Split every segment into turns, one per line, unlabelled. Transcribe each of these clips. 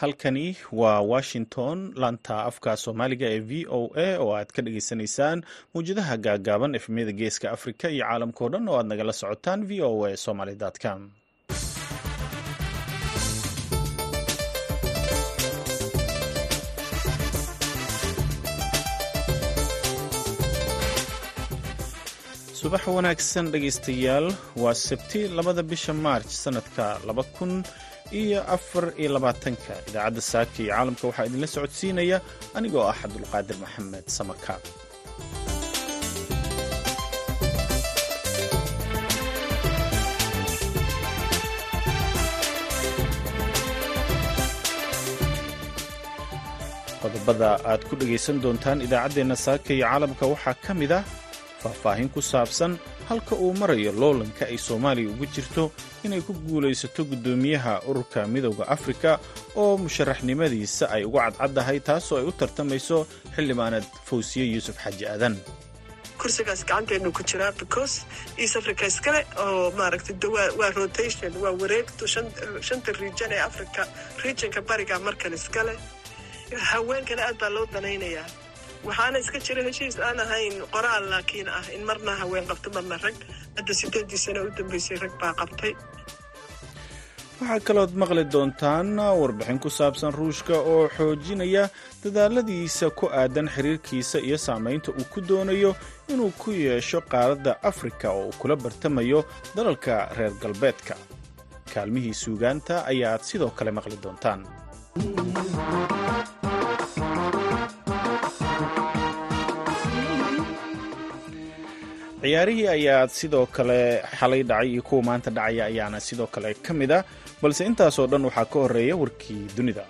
halkani waa washington laanta afka soomaaliga ee v o a oo aad ka dhageysanaysaan mawjadaha gaagaaban efmiyada geeska afrika iyo caalamkao dhan oo aad nagala socotaan v o a somaly com. Subax wanaagsan dhegaystayaal waa sabti labada bisha maarj sanadka iyo afar iyo labaatanka. Idaacadda saaka iyo caalamka waxaa idinla socodsiinaya anigoo ah cabdulqaadir maxamed samaka. Qodobada aad ku dhegaysan doontaan idaacaddeenna saaka iyo caalamka waxaa ka mid ah faahfaahin ku saabsan halka uu marayo loolanka ay soomaaliya ugu jirto inay ku guulaysato guddoomiyaha ururka midowda afrika oo musharaxnimadiisa ay ugu cadcaddahay taasoo ay u tartamayso xildhibaanad fawsiye yuusuf xaaji aadan.
Kursigaas gacanteenu ku jiraa because east africa iskale oo maaragtay waa rotation waa wareegto shanta region ee africa regionka bariga markan iskale haweenkana aad baa loo danaynayaa waxaana iska jira heshiis aan ahayn qoraal laakiin ah in marna haween qabto marna rag hadda sideedii sano u dambeysay rag baa qabtay.
Waxaa kalood maqli doontaan warbixin ku saabsan ruushka oo xoojinaya dadaaladiisa ku aadan xiriirkiisa iyo saamaynta uu ku doonayo inuu ku yeesho qaaradda afrika oo uu kula bartamayo dalalka reer galbeedka. Kaalmihii suugaanta ayaad sidoo kale maqli doontaan ciyaarihii ayaad sidoo kale xalay dhacay iyo kuwa maanta dhacaya ayaana sidoo kale ka mid ah balse intaasoo dhan waxaa ka horreeya warkii dunida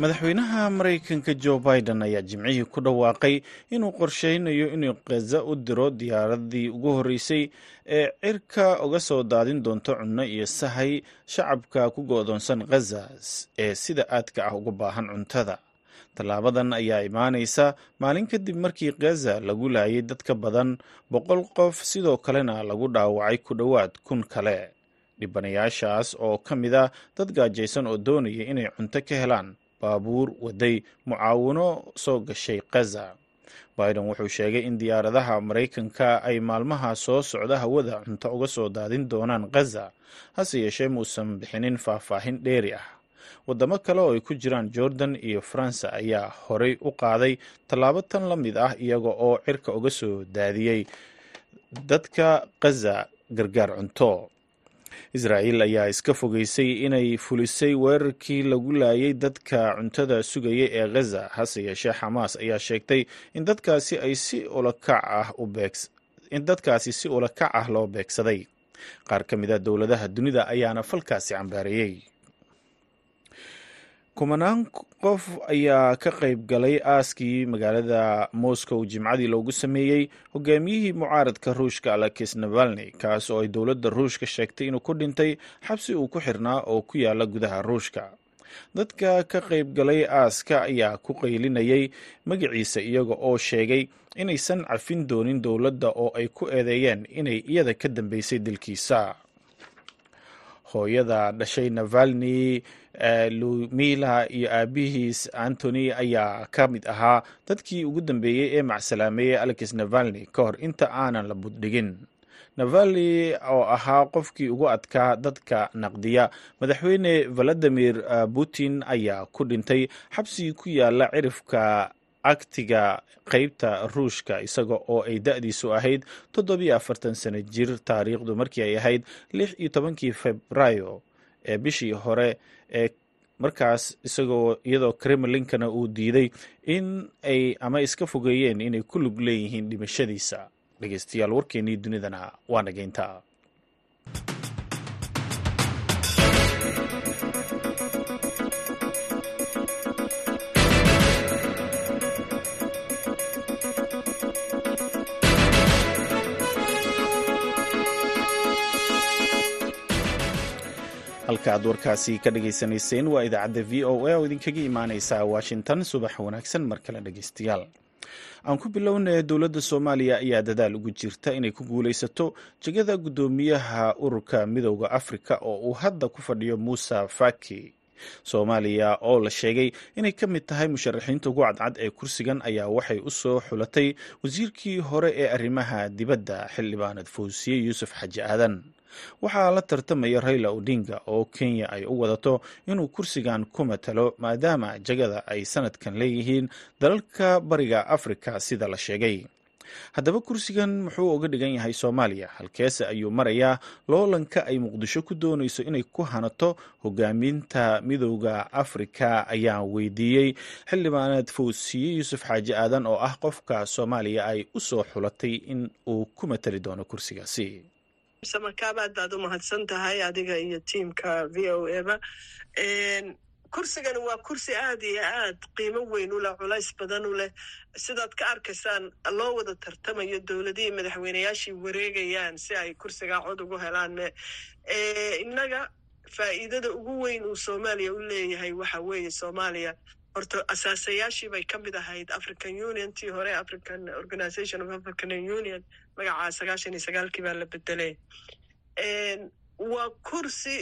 madaxweynaha maraykanka jo biden ayaa jimcihii ku dhawaaqay inuu qorsheynayo inuu khaza u diro diyaaradii ugu horreysay ee cirka uga soo daadin doonto cunno iyo sahay shacabka ku go'doonsan khaza ee sida aadka ah uga baahan cuntada. Tallaabadan ayaa imaanaysa maalin kadib markii khaza lagu laayay dad ka badan boqol qof sidoo kalena lagu dhaawacay ku dhowaad kun kale. Dhibanayaashaas oo ka mid ah dad gaajaysan oo doonaya inay cunto ka helaan baabuur waday mucaawino soo gashay khaza biden wuxuu sheegay in diyaaradaha maraykanka ay maalmaha soo socda hawada cunto uga soo daadin doonaan khaza hase yeeshee muusan bixinin faahfaahin dheeri ah. Waddamo kale oo ay ku jiraan jordan iyo faransa ayaa horey u qaaday tallaabo tan la mid ah iyaga oo cirka uga soo daadiyey dadka khaza gargaar cunto israa'iil ayaa iska fogeysay inay fulisay weerarkii lagu laayay dadka cuntada sugaya ee khaza hase yeeshee xamaas ayaa sheegtay in dadkaasi ay si ulakac ah in dadkaasi si ulakac ah loo beegsaday. Qaar ka mid a dowladaha dunida ayaana falkaasi cambaareeyey kumanaan qof ayaa ka qayb galay aaskii magaalada moscow jimcadii loogu sameeyey hogaamiyihii mucaaradka ruushka alexis navalni kaas oo ay dowladda ruushka sheegtay inuu ku dhintay xabsi uu ku xirnaa oo ku yaalla gudaha ruushka. Dadka ka qayb galay aaska ayaa ku qaylinayay magaciisa iyaga oo sheegay inaysan cafin doonin dowladda oo ay ku eedeeyeen inay iyada ka dambeysay dilkiisa hooyada dhashay navalni lumila iyo aabihiis antony ayaa ka mid ahaa dadkii ugu dambeeyey ee macsalaameeyey alex navalni ka hor inta aanan la buddhigin navalni oo ahaa qofkii ugu adkaa dadka naqdiya madaxweyne valadimir putin ayaa ku dhintay xabsigii ku yaalla cirifka agtiga qeybta ruushka isaga oo ay da-diisu ahayd toddobiyo afartan sano jir taariikhdu markii ay ahayd lix iyo tobankii februaayo ee bishii hore ee markaas isagoo iyadoo kremlinkana uu diiday in ay ama iska fogeeyeen inay ku lug leeyihiin dhimashadiisa. Dhegeystayaal warkeennii dunidana waa halka aad warkaasi ka dhagaysanayseen waa idaacadda v o a oo idinkaga imaaneysa washington subax wanaagsan mar kale dhegeystayaal aan ku bilownay dowladda soomaaliya ayaa dadaal ugu jirta inay ku guulaysato jegada guddoomiyaha ururka midooda afrika oo uu hadda ku fadhiyo muuse faki. Soomaaliya oo la sheegay inay ka mid tahay musharaxiinta ugu cadcad ee kursigan ayaa waxay u soo xulatay wasiirkii hore ee arrimaha dibadda xildhibaanad fawsiye yuusuf xaji aadan waxaa la tartamaya rayla odinga oo kenya ay u wadato inuu kursigan ku matalo maadaama jagada ay sanadkan leeyihiin dalalka bariga afrika sida la sheegay. Haddaba kursigan muxuu uga dhigan yahay soomaaliya halkeese ayuu marayaa loolanka ay muqdisho ku doonayso inay ku hanato hogaaminta midooda afrika ayaan weydiiyey. Xildhibaaneed fawsiye yuusuf xaaji aadan oo ah qofka soomaaliya ay u soo xulatay in uu ku matali doono kursigaasi
samakaab aad baad u mahadsan tahay adiga iyo tiamka v o eba kursigani waa kursi aad iyo aad qiimo weyn u leh culays badan u leh. Sidaad ka arkaysaan loo wada tartamayo dowladihii madaxweyneyaashii wareegayaan si ay kursigaa cod ugu helaan innaga faa'iidada ugu weyn uu soomaaliya u leeyahay waxa weeye soomaaliya. Horta asaasayaashii bay ka mid ahayd african union tii hore african organization of african union magacaa sagaashan iyo sagaalkii baa la bedelay. Waa kursi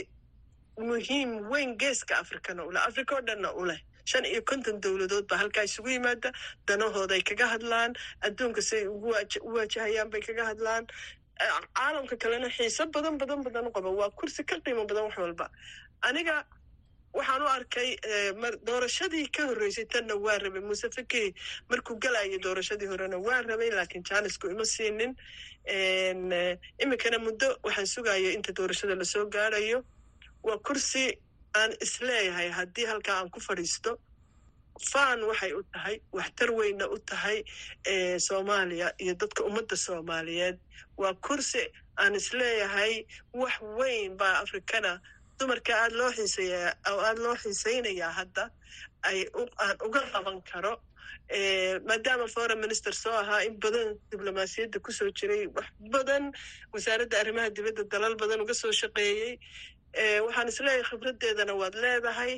muhiim weyn geeska africana uleh africa oo dhanna u leh. Shan iyo konton dowladood baa halkaa isugu yimaada. Danahooday kaga hadlaan. Adduunka siay ugu waajahayaan bay kaga hadlaan. Caalamka kalena xiise badan badan badan u qaba. Waa kursi ka qiimo badan wax walba. Aniga waxaan u arkay doorashadii ka horreysay tanna waa rabay. Muuse fakey markuu galayo doorashadii horena waa rabay laakiin jaanisku ima siinin. Iminkana muddo waxaan sugayo inta doorashada la soo gaarayo waa kursi aan is leeyahay haddii halkaa aan ku fadhiisto. Faan waxay u tahay waxtar weynna u tahay soomaaliya iyo dadka ummadda soomaaliyeed. Waa kursi aan is leeyahay wax weyn baa afrikana dumarka aad loo xiiseeya oo aada loo xiiseynayaa hadda ay aan uga qaban karo maadaama foreign minister soo ahaa in badan diblomaasiyadda ku soo jiray wax badan wasaaradda arrimaha dibadda dalal badan uga soo shaqeeyey waxaan is leeyahay khibraddeedana waad leedahay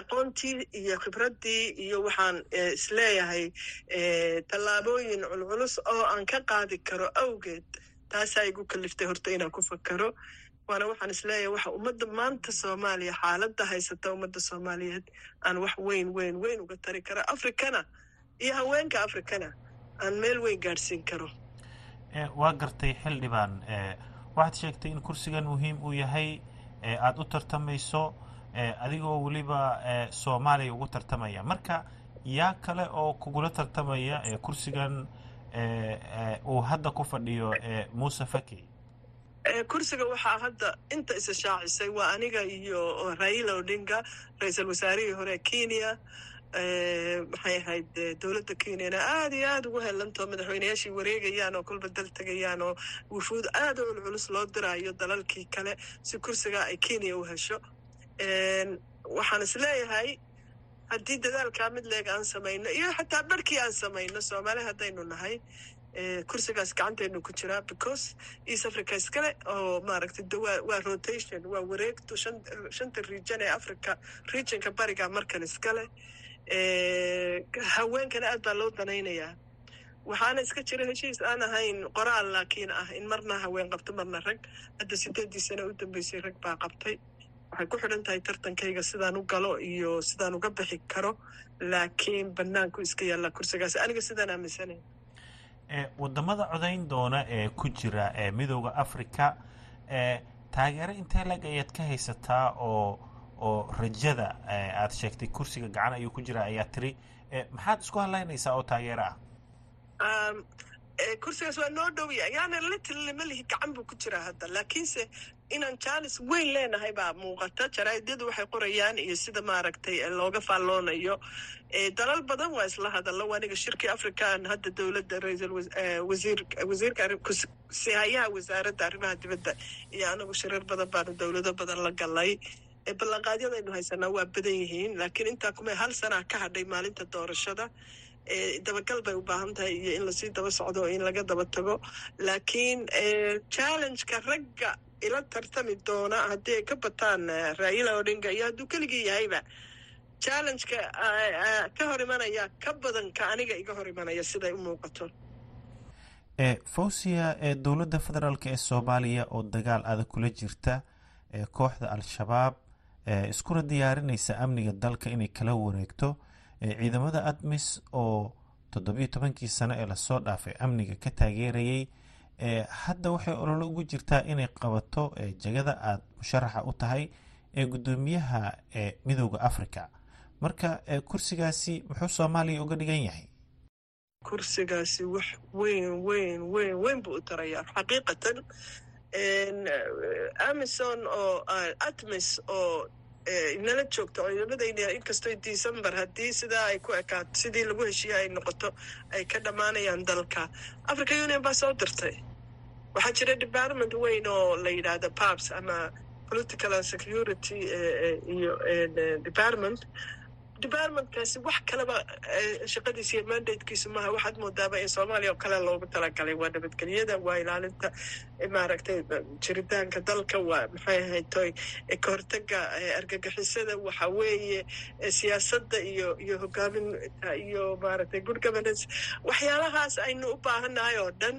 aqoontii iyo khibraddii iyo waxaan is leeyahay tallaabooyin culculus oo aan ka qaadi karo awgeed taasaa igu kaliftay horta inaan ku fakaro waana waxaan is leeyahay waxa ummadda maanta soomaaliya xaaladda haysata ummadda soomaaliyeed aan wax weyn weyn weyn uga tari karo. Afrikana iyo haweenka afrikana aan meel weyn gaadhsiin karo.
Waa gartay xildhibaan waxaad sheegtay in kursigan muhiim uu yahay aada u tartamayso adigoo weliba soomaaliya ugu tartamaya. Marka yaa kale oo kugula tartamaya kursigan uu hadda ku fadhiyo muuse faki
kursiga waxaa hadda inta isa shaacisay waa aniga iyo raila odinga ra'iisul wasaarihii hore kenya maxay ahayd dowladda kenyana aada iyo aada ugu helantao madaxweyneyaashii wareegayaan oo kolba dal tegayaan oo wufuud aada u culculus loo diraayo dalalkii kale si kursigaa ay kenya u hesho. Waxaan is leeyahay haddii dadaalkaa mid leeg aan samayno iyo xataa barhkii aan samayno soomaali haddaynu nahay kursigaas gacantaynu ku jiraa because east africa iskale oo maaragtay waa rotation waa wareegto shanta region ee africa regionka bariga markan iskale haweenkana aad baa loo danaynayaa waxaana iska jira heshiis aan ahayn qoraal laakiin ah in marna haween qabto marna rag hadda sideedii sane u dambeysay rag baa qabtay waxay ku xidhan tahay tartankayga sidaan u galo iyo sidaan uga bixi karo laakiin banaanku iska yaallaa kursigaas aniga sidaan aaminsanay
waddamada codayn doona ee ku jira ee midooda africa taageero intee lag ayaad ka haysataa oo oo rajada aad sheegtay kursiga gacan ayuu ku jira ayaa tiri. Maxaad isku hadlaynaysaa oo taageero ah
kursigaas waa noo dhowya yaana little ma lihi gacan buu ku jiraa hadda. Laakiinse inaan jaanis weyn leenahay baa muuqata. Jaraa'idyadu waxay qorayaan iyo sida maaragtay looga faalloonayo dalal badan waa isla hadallo. Aniga shirkii african hadda dowladda ra'iisul wasiir wasiirka sihayaha wasaaradda arrimaha dibadda iyo anagu shirar badan baanu dowlado badan la galay. Ballanqaadyadaynu haysanaa waa badan yihiin laakiin intaa kuma hal sanaa ka hadhay maalinta doorashada dabagal bay u baahan tahay iyo in la sii daba socdo in laga daba tago laakiin challengeka ragga ila tartami doona haddii ay ka bataan raila odinga iyo hadduu keligii yahayba challengeka ka hor imanaya ka badan ka aniga iga hor imanaya siday u muuqato
fawsiya ee dowladda federaalk ee soomaaliya oo dagaal adag kula jirta ee kooxda al-shabaab iskuna diyaarinaysa amniga dalka inay kala wareegto ciidamada admis oo toddobiyo tobankii sano ee la soo dhaafay amniga ka taageerayay hadda waxay ololo ugu jirtaa inay qabato jegada aada musharaxa u tahay ee guddoomiyaha ee midooda africa marka kursigaasi muxuu soomaaliya uga dhigan yahay?
Kursigaasi wax weyn weyn weyn weyn buu u tarayaa xaqiiqatan. Amison oo atmis oo inala joogto ciidamadayna inkastoo december haddii sidaa ay ku ekaato sidii lagu heshiiye ay noqoto ay ka dhammaanayaan dalka. Africa union baa soo dirtay. Waxaa jira department weyn oo la yidhaahdo paps ama political and security iyo department departmentkaasi wax kaleba shaqadiisa iyo mandatekiisu maaha. Waxaad moodaaba in soomaaliya oo kale loogu talagalay waa nabadgelyada waa ilaalinta maaragtay jiritaanka dalka waa maxay ahayd toy ka hortaga argagixisada waxa weeye siyaasadda iyo iyo hogaaminta iyo maaragtay good governance. Waxyaalahaas aynu u baahannahay oo dhan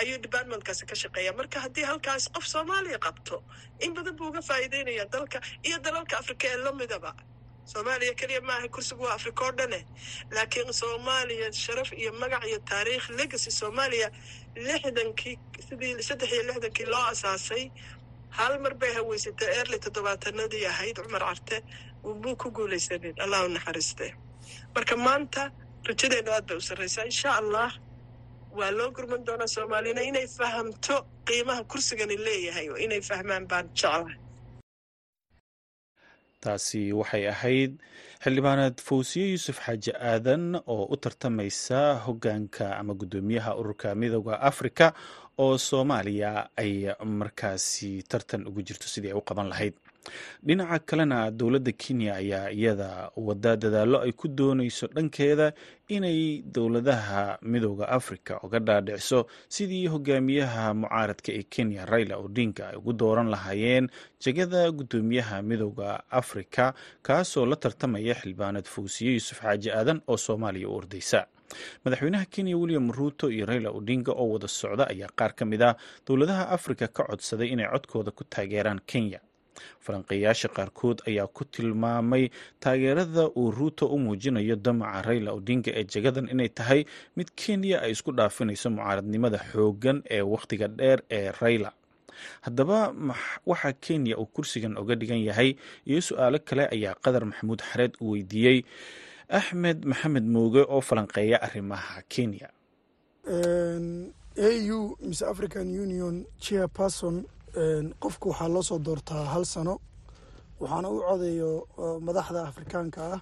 ayuu departmentkaasi ka shaqeeya. Marka haddii halkaas qof soomaaliya qabto in badan buu uga faa'iideynaya dalka iyo dalalka afrika ee lamidaba soomaaliya keliya maaha kursigu waa africa oo dhane laakiin soomaaliya sharaf iyo magac iyo taariikh legacy soomaaliya lixdankii sidii saddex iyo lixdankii loo asaasay hal mar bay haweysatay early toddobaatanadii ahayd. Cumar carte buu ku guulaysanin allah u naxariiste marka maanta rajadeennu aad bay u sarraysaa. Insha allah waa loo gurman doonaa soomaaliyana inay fahamto qiimaha kursigani leeyahay oo inay fahmaan baan jeclahay
taasi waxay ahayd xildhibaaneed fawsiye yuusuf xaaji aadan oo u tartamaysa hoggaanka ama guddoomiyaha ururka midooda afrika oo soomaaliya ay markaasi tartan ugu jirto sidii ay u qaban lahayd. Dhinaca kalena dowladda kenya ayaa iyada wada dadaallo ay ku doonayso dhankeeda inay dowladaha midooda afrika uga dhaadhiciso sidii hogaamiyaha mucaaradka ee kenya raila odinga ay ugu dooran lahaayeen jegada guddoomiyaha midooda afrika kaasoo la tartamaya xildhibaaneed fawsiye yuusuf xaaji aadan oo soomaaliya u ordaysa. Madaxweynaha kenya william ruuto iyo raila odinga oo wada socda ayaa qaar ka mid ah dowladaha afrika ka codsaday inay codkooda ku taageeraan kenya. Falanqeeyaasha qaarkood ayaa ku tilmaamay taageerada uu ruuto u muujinayo damaca raila odinga ee jagadan inay tahay mid kenya ay isku dhaafinayso mucaaradnimada xooggan ee wakhtiga dheer ee raila haddaba waxaa kenya uu kursigan uga dhigan yahay iyo su'aalo kale ayaa qadar maxamuud xareed u weydiiyey axmed maxamed mooge oo falanqeeya arrimaha kenya.
Au mise african union chairperson qofku waxaa loo soo doortaa hal sano waxaana u codayo madaxda afrikaanka ah.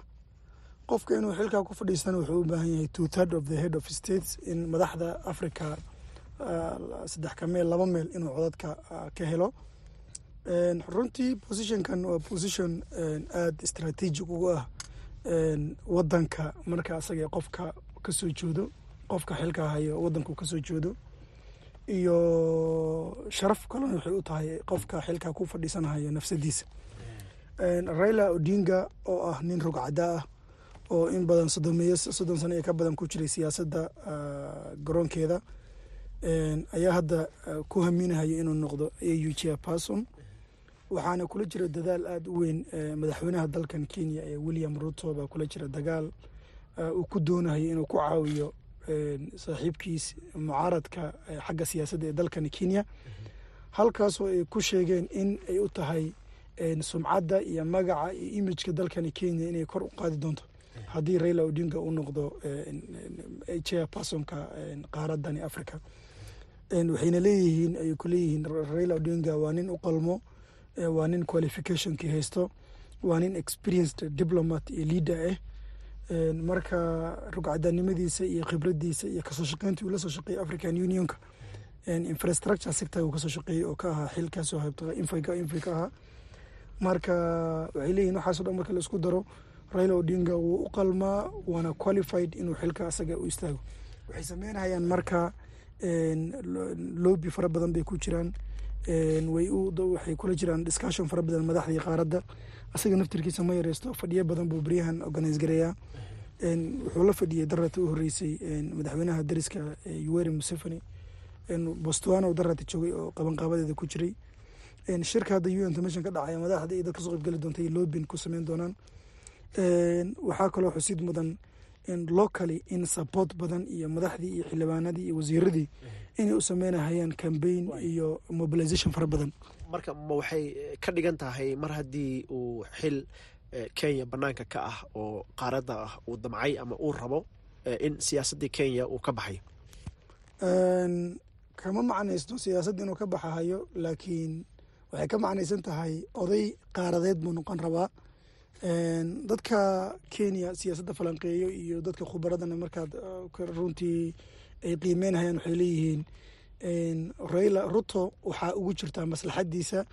Qofka inuu xilkaa ku fadhiistana wuxuu u baahan yahay two third of the head of states in madaxda africa saddex ka meel laba meel inuu codadka ka helo. Runtii positionkan waa position aada istraatiijig ugu ah wadanka marka asaga qofka ka soo jeedo qofka xilka hayo wadanku ka soo jeedo iyo sharaf kalena waxay u tahay qofka xilkaa ku fadhiisanahayo nafsadiisa. Raila odinga oo ah nin rogcada ah oo in badan soddon sano iyo ka badan ku jiray siyaasadda garoonkeeda ayaa hadda ku haminahayo inuu noqdo au chairperson waxaana kula jira dadaal aada u weyn madaxweynaha dalkan kenya ee william ruto baa kula jira dagaal uu ku doonayo inuu ku caawiyo saaxiibkiis mucaaradka xagga siyaasadda ee dalkan kenya. Halkaasoo ay ku sheegeen in ay u tahay sumcadda iyo magaca iyo imijka dalkani kenya inay kor u qaadi doonto. Haddii raila odinga uu noqdo chairpersonka qaaradani africa waxayna leeyihiin ay ku leeyihiin raila odinga waa nin u qalmo waa nin qualificationkii haysto waa nin experienced diplomat iyo leader ah marka rugcadanimadiisa iyo khibradiisa iyo ka soo shaqeynta uu la soo shaqeeyay african unionka infrastructure sector uu ka soo shaqeeyey oo ka ahaa xil kaasoo haybta infiga infi ka ahaa. Marka waxay leeyihiin waxaaso dhan marka la isku daro raila odinga wuu u qalmaa waana qualified inuu xilka asaga u istaago. Waxay sameynayaan marka loobi fara badan bay ku jiraan. Waxay kula jiraan discussion fara badan madaxdii qaaradda. Asaga naftirkiisa ma yareysto fadhiyo badan buu beryahan organise gareeyaa. Wuxuu la fadhiyey darata u horeysay madaxweynaha dariska yuweri museveni. Botswana darata joogay oo qabanqaabadeeda ku jiray. Shirka hadda u intermission ka dhacaya madaxda iyo dad ka soo qaybgeli doonta iyo lobin ku sameyn doonaan. Waxaa kaloo xusid mudan locally in support badan iyo madaxdii iyo xildhibaanadii iyo wasiiradii inay u sameynahayaan cambaign iyo mobilization fara badan.
Marka ma waxay ka dhigan tahay mar haddii uu xil kenya banaanka ka ah oo qaaradda ah uu damcay ama uu rabo in siyaasaddii kenya uu ka baxayo
kama macnaysto siyaasadda inuu ka baxahayo laakiin waxay ka macnaysan tahay oday qaaradeed buu noqon rabaa dadka kenya siyaasadda falanqeeyo iyo dadka khubaradana markaad runtii ay qiimeynahayaan waxay leeyihiin raila ruto waxaa ugu jirtaa maslaxadiisa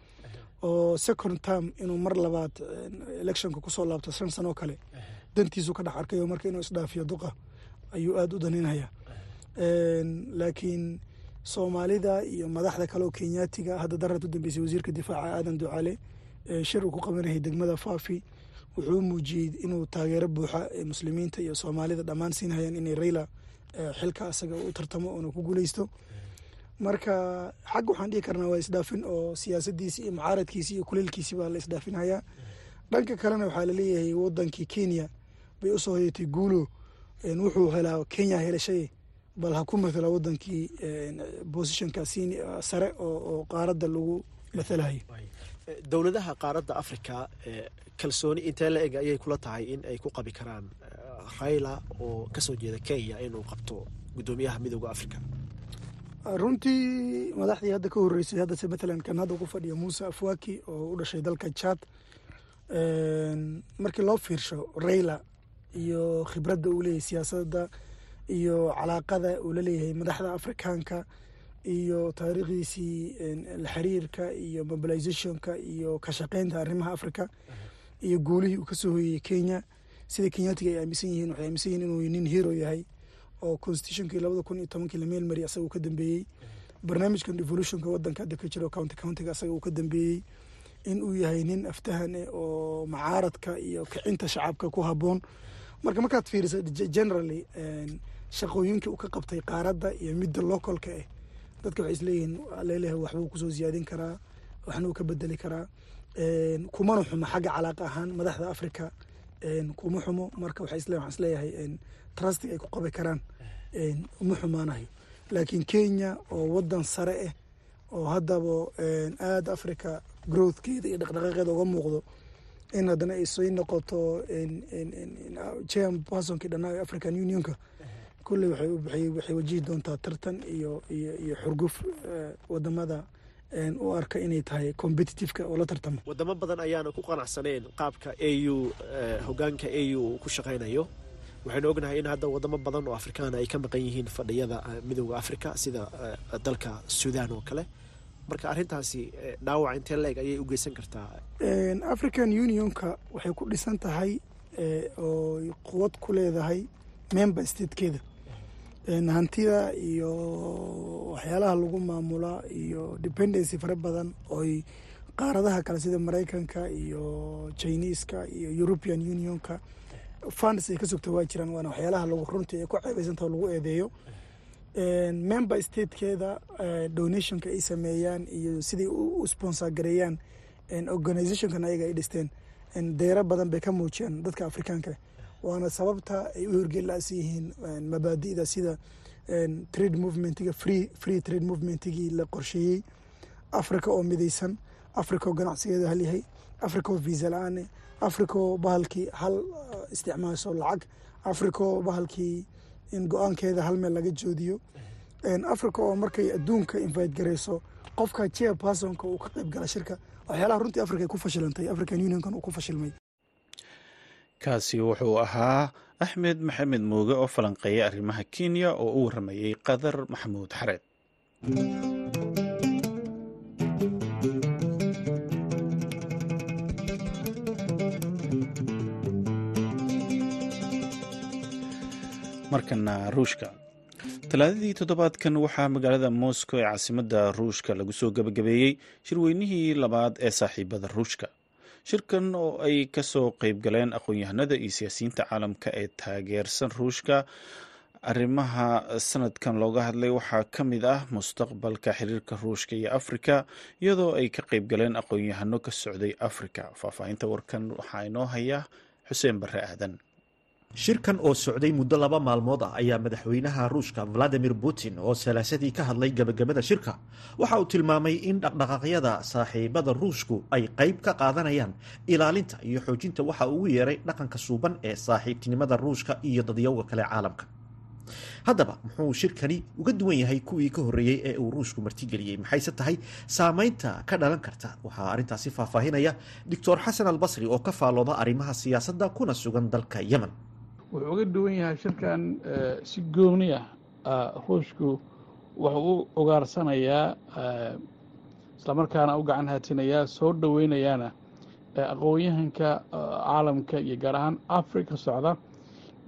oo second term inuu mar labaad electionka ku soo laabto shan sanoo kale. Dantiisu ka dhex arkayo marka inuu isdhaafiyo duqa ayuu aada u daneynaya. Laakiin soomaalida iyo madaxda kale oo kenyaatiga hadda darad u dambeysay wasiirka difaaca aadan ducaale shir uu ku qabanayay degmada faafi wuxuu muujiyey inuu taageero buuxa muslimiinta iyo soomaalida dhammaan siinhayaan inay raila xilka asaga u tartamo oona ku guuleysto. Marka xag waxaan dhihi karnaa waa isdhaafin oo siyaasadiisi iyo mucaaradkiisi iyo kuleelkiisi baa la isdhaafinhayaa dhanka kalena waxaa la leeyahay wadankii kenya bay u soo hoyatay guulo wuxuu helaa kenya helashay bal ha ku mathala wadankii bosishonka sare oo qaaradda lagu mathalahayo
dowladaha qaaradda africa kalsooni intee la eg ayay kula tahay in ay ku qabi karaan raila oo ka soo jeeda kenya inuu qabto guddoomiyaha midooda africa
runtii madaxdii hadda ka horeysay haddase matalan kan hadda ku fadhiya muuse afwaki oo u dhashay dalka jad markii loo fiirsho raila iyo khibradda uu leeyahay siyaasadda iyo calaaqada uu la leeyahay madaxda afrikaanka iyo taariikhdiisii xiriirka iyo mobilizationka iyo ka shaqeynta arrimaha africa iyo guulihii uu ka soo hoyeyey kenya. Sida kenyaatiga ay aaminsan yihiin waxay aaminsan yihiin inuu nin hero yahay oo constitutionkii labada kun iyo tobankii la meel mari asaga uu ka dambeeyey barnaamijkan devolutionka wadanka hadda ka jiro county countiga asaga uu ka dambeeyey in uu yahay nin aftahan eh oo macaaradka iyo kicinta shacabka ku haboon marka markaad fiirisa generally shaqooyinkii uu ka qabtay qaaradda iyo midda localka eh dadka waxay isleeyihiin leeleha waxbuu ku soo siyaadin karaa waxna uu ka bedeli karaa. Kumana xumo xagga calaaqa ahaan madaxda africa kuma xumo. Marka waxaan is leeyahay trustiga ay ku qabi karaan. Uma xumaanayo laakiin kenya oo wadan sare ah oo haddaba aada africa growthkeeda iyo dhaqdhaqaaqeeda uga muuqdo in haddana ay soo noqoto chairman personkii dhanaa african unionka kulley waxay wajihi doontaa tartan iyo iyo xurguf waddamada u arka inay tahay competitiveka oo la tartamo.
Wadamo badan ayaana ku qanacsaneen qaabka a u hogaanka a u ku shaqaynayo. Waxaynu ognahay in hadda wadamo badan oo afrikaana ay ka maqan yihiin fadhiyada midooda africa sida dalka sudan oo kale. Marka arrintaasi dhaawac intee la-eg ayay u geysan kartaa?
African unionka waxay ku dhisan tahay oo quwad ku leedahay member statekeeda hantida iyo waxyaalaha lagu maamula iyo dependency fara badan ooy qaaradaha kale sida maraykanka iyo chineska iyo european unionka funds ay ka sugta waa jiraan waana waxyaalaha lagu runtii ay ku ceebeysantao lagu eedeeyo. Member statekeeda donationka ay sameeyaan iyo siday u sponsor gareeyaan organizationkan ayaga ay dhisteen. Deero badan bay ka muujiyaan dadka afrikaanka waana sababta ay u horgelaas yihiin mabaadi'da sida trade movementiga free trade movementigii la qorsheeyey. Africa oo midaysan africa oo ganacsigeeda hal yahay africa oo visa la'aane africa bahalkii hal isticmaasho lacag africa bahalkii in go'aankeeda hal meel laga joodiyo. Africa oo markay adduunka invite gareyso qofka chair personka uu ka qayb gala shirka waxyaalaha runtii africa ay ku fashilantay african unionkan uu ku fashilmay
kaasi wuxuu ahaa axmed maxamed mooge oo falanqeeya arrimaha kenya oo u waramayey qadar maxamuud xareed markana ruushka. Talaadadii toddobaadkan waxaa magaalada moscow ee caasimadda ruushka lagu soo gebagabeeyey shirweynihii labaad ee saaxiibada ruushka shirkan oo ay ka soo qeyb galeen aqoon-yahanada iyo siyaasiyiinta caalamka ee taageersan ruushka arrimaha sanadkan looga hadlay waxaa ka mid ah mustaqbalka xiriirka ruushka iyo afrika iyadoo ay ka qeyb galeen aqoon-yahano ka socday afrika. Faahfaahinta warkan waxaa inoo haya xuseen barre aadan
shirkan oo socday muddo laba maalmood ah ayaa madaxweynaha ruushka valadimir putin oo salaasadii ka hadlay gebagabada shirka. Waxa uu tilmaamay in dhaqdhaqaaqyada saaxiibada ruushku ay qayb ka qaadanayaan ilaalinta iyo xoojinta waxa ugu yeeray dhaqanka suuban ee saaxiibtinimada ruushka iyo dadyowga kale caalamka. Haddaba muxuu shirkani uga duwan yahay kuwii ka horreeyey ee uu ruushku martigeliyey maxayse tahay saameynta ka dhalan karta? Waxaa arrintaasi faahfaahinaya doctor xasan albasri oo ka faalooda arrimaha siyaasadda kuna sugan dalka yemen
wuxuu uga duwan yahay shirkan si gooni ah ruushku wuxuu u ugaarsanayaa islamarkaana u gacan haatinayaa soo dhoweynayaana aqoon-yahanka caalamka iyo gaar ahaan africa socda.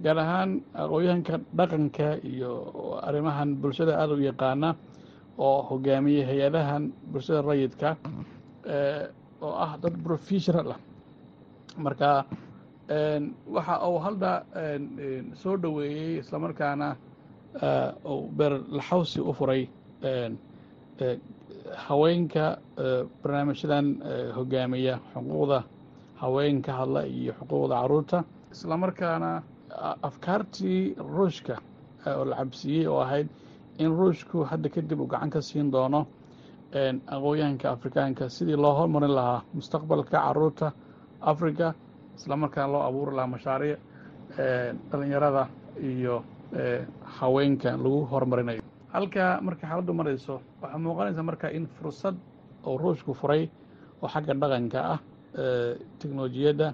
Gaar ahaan aqoon-yahanka dhaqanka iyo arrimahan bulshada aada u yaqaana oo hogaamiya hay'adahan bulshada rayidka oo ah dad professional ah. Marka waxa uu halda soo dhoweeyey islamarkaana uu beerlaxawsi u furay haweenka barnaamijyadan hogaamiya xuquuqda haween ka hadla iyo xuquuqda carruurta islamarkaana afkaartii ruushka oo la cabsiiyey oo ahayd in ruushku hadda kadib uu gacan ka siin doono aqoon-yahanka afrikaanka. Sidii loo hormarin lahaa mustaqbalka carruurta islamarkaana loo abuuri lahaa mashaariic dhalinyarada iyo haweenka lagu horumarinayo. Halkaa markay xaaladdu marayso waxaa muuqanaysa marka in fursad oo ruushku furay oo xagga dhaqanka ah teknolojiyadda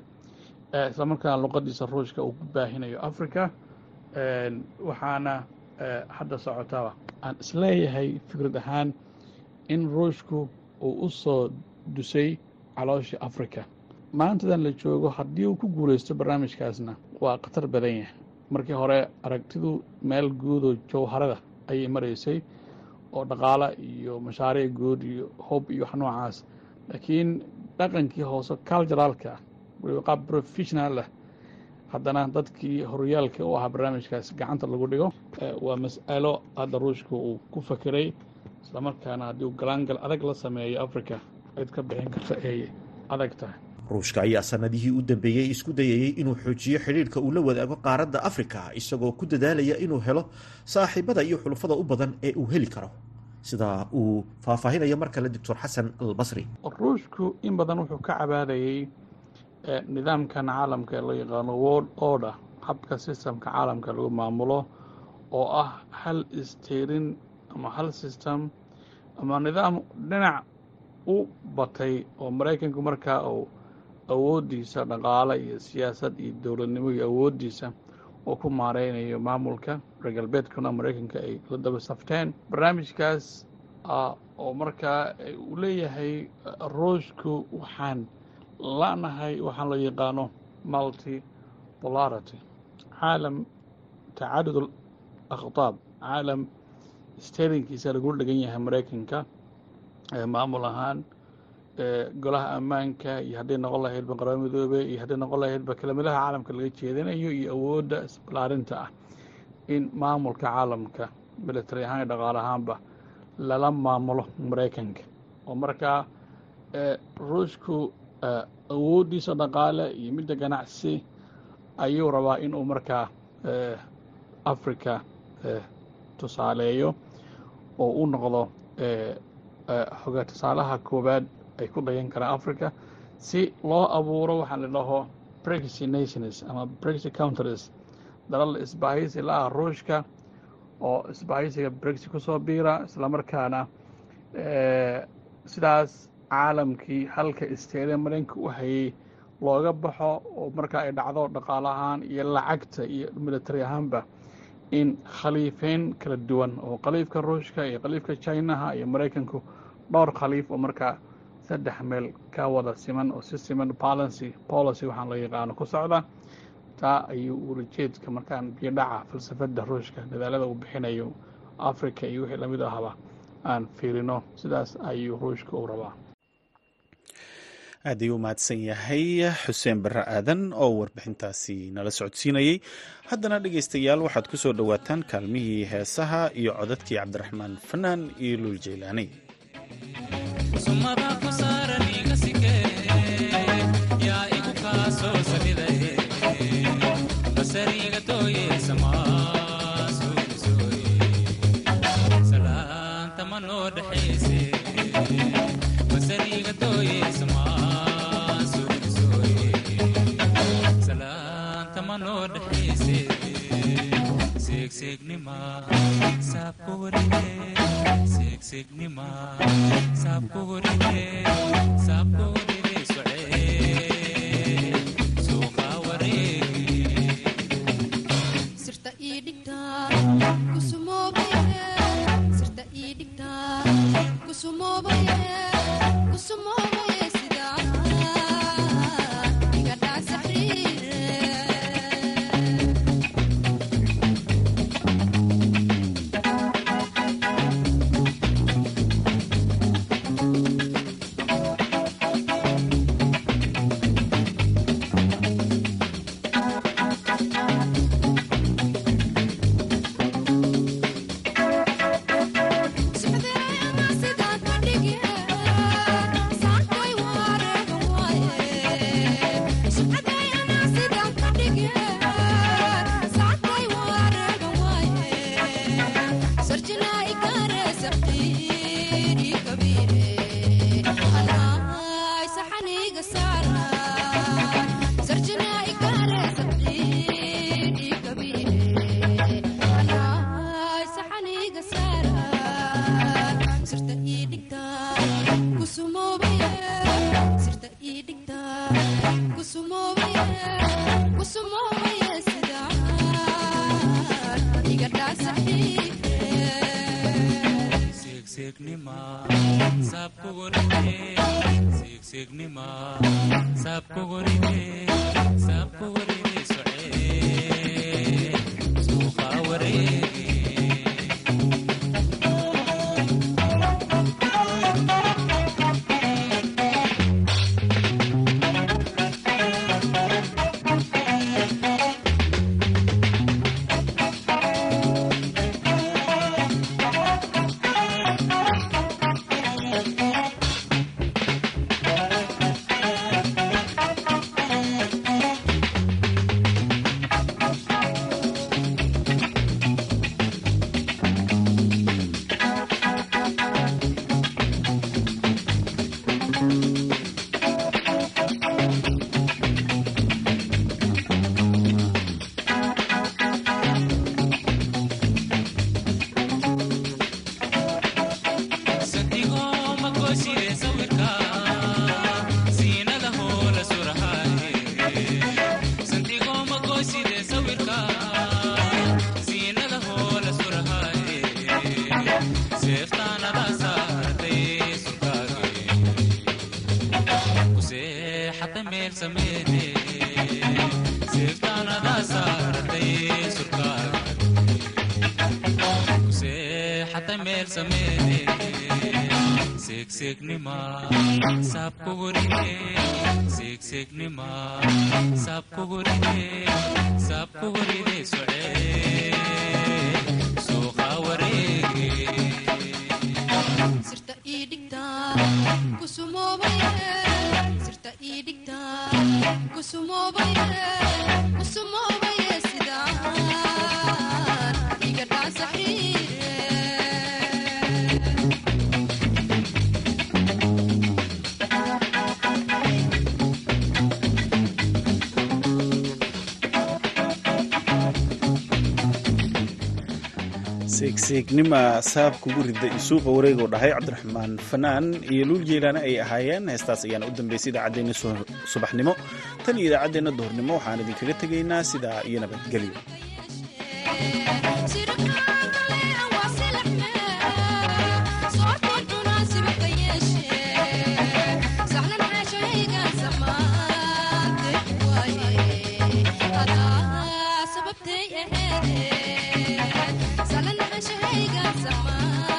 islamarkaana luqadiisa ruushka uu ku baahinayo africa waxaana hadda socotaba aan is leeyahay fikrad ahaan in ruushku uu u soo dusay calooshii africa maantadan la joogo haddii uu ku guulaysto barnaamijkaasna waa khatar badan yahay. Markii hore aragtidu meel guudoo jawharada ayay maraysay oo dhaqaala iyo mashaariic guud iyo hob iyo wax noocaas. Laakiin dhaqankii hoose culturaalka waliba qaab professional ah. Haddana dadkii horyaalka u ahaa barnaamijkaas gacanta lagu dhigo waa mas'alo hadda ruushka uu ku fakiray. Islamarkaana haddii uu galaangal adag la sameeyo africa cid ka bixin karta ay adag tahay
ruushka ayaa sanadihii u dambeeyey isku dayayey inuu xoojiyo xidhiirka uu la wadaago qaaradda afrika isagoo ku dadaalaya inuu helo saaxiibada iyo xulufada u badan ee uu heli karo. Sida uu faahfaahinayo mar kale doctor xasan albasri.
Ruushku in badan wuxuu ka cabaadayey nidaamkan caalamka ee loo yaqaano world order habka sistemka caalamka lagu maamulo oo ah hal isteerin ama hal system ama nidaam dhinac u batay oo maraykanku markaa uu awooddiisa dhaqaale iyo siyaasad iyo dowladnimo iyo awooddiisa oo ku maareynayo maamulka reer galbeedkuna maraykanka ay la daba safteen. Barnaamijkaas oo markaa uu leeyahay ruushku waxaan la'nahay waxaan loo yaqaano multi polarity caalam tacadud akhtaab caalam steerinkiisa lagu dhegan yahay maraykanka maamul ahaan golaha ammaanka iyo hadday noqon lahaydba qaramada midoobe iyo hadday noqon lahaydba kelimadaha caalamka laga jeedinayo iyo awoodda isbalaarinta ah in maamulka caalamka military ahaan iyo dhaqaale ahaanba lala maamulo maraykanka oo markaa ruushku awooddiisa dhaqaale iyo midda ganacsi ayuu rabaa inuu markaa africa tusaaleeyo oo u noqdo tusaalaha koowaad ay ku dayan karaan africa si loo abuuro waxaan la dhaho brexit nations ama brexit countries. Dalal isbahaysi la ah ruushka oo isbahaysiga brexit ku soo biira islamarkaana sidaas caalamkii halka isteere maraykanka u hayay looga baxo oo markaa ay dhacdo dhaqaale ahaan iyo lacagta iyo military ahaanba in khaliifeyn kala duwan oo khaliifka ruushka iyo khaliifka chinaha iyo maraykanku dhowr khaliif oo markaa saddex meel ka wada siman oo si siman policy policy waxaan loo yaqaano ku socda. Taa ayuu ulajeedka markaan biyodhaca falsafadda ruushka dadaalada uu bixinayo africa iyo wixii la mid ahaba aan fiirino sidaas ayuu ruushka u rabaa.
Aad ayuu mahadsan yahay xuseen barre aadan oo warbixintaasi nala socodsiinayey haddana dhegaystayaal waxaad ku soo dhowaataan kaalmihii heesaha iyo codadkii cabdiraxmaan fanaan iyo luul jeylaani seegseegnima saab signi ma sab ko gori ke sab
sirta idhigta kusumoobaye kusumoobaye
kugu rida suuqa wareegoo dhahay cabdiraxmaan fanaan iyo luul jeylaane ay ahaayeen. Heestaas ayaana u dambeysay idaacaddeenna subaxnimo. Tan iyo idaacaddeenna duhurnimo waxaan idinkaga tegaynaa sidaa iyo nabadgelyo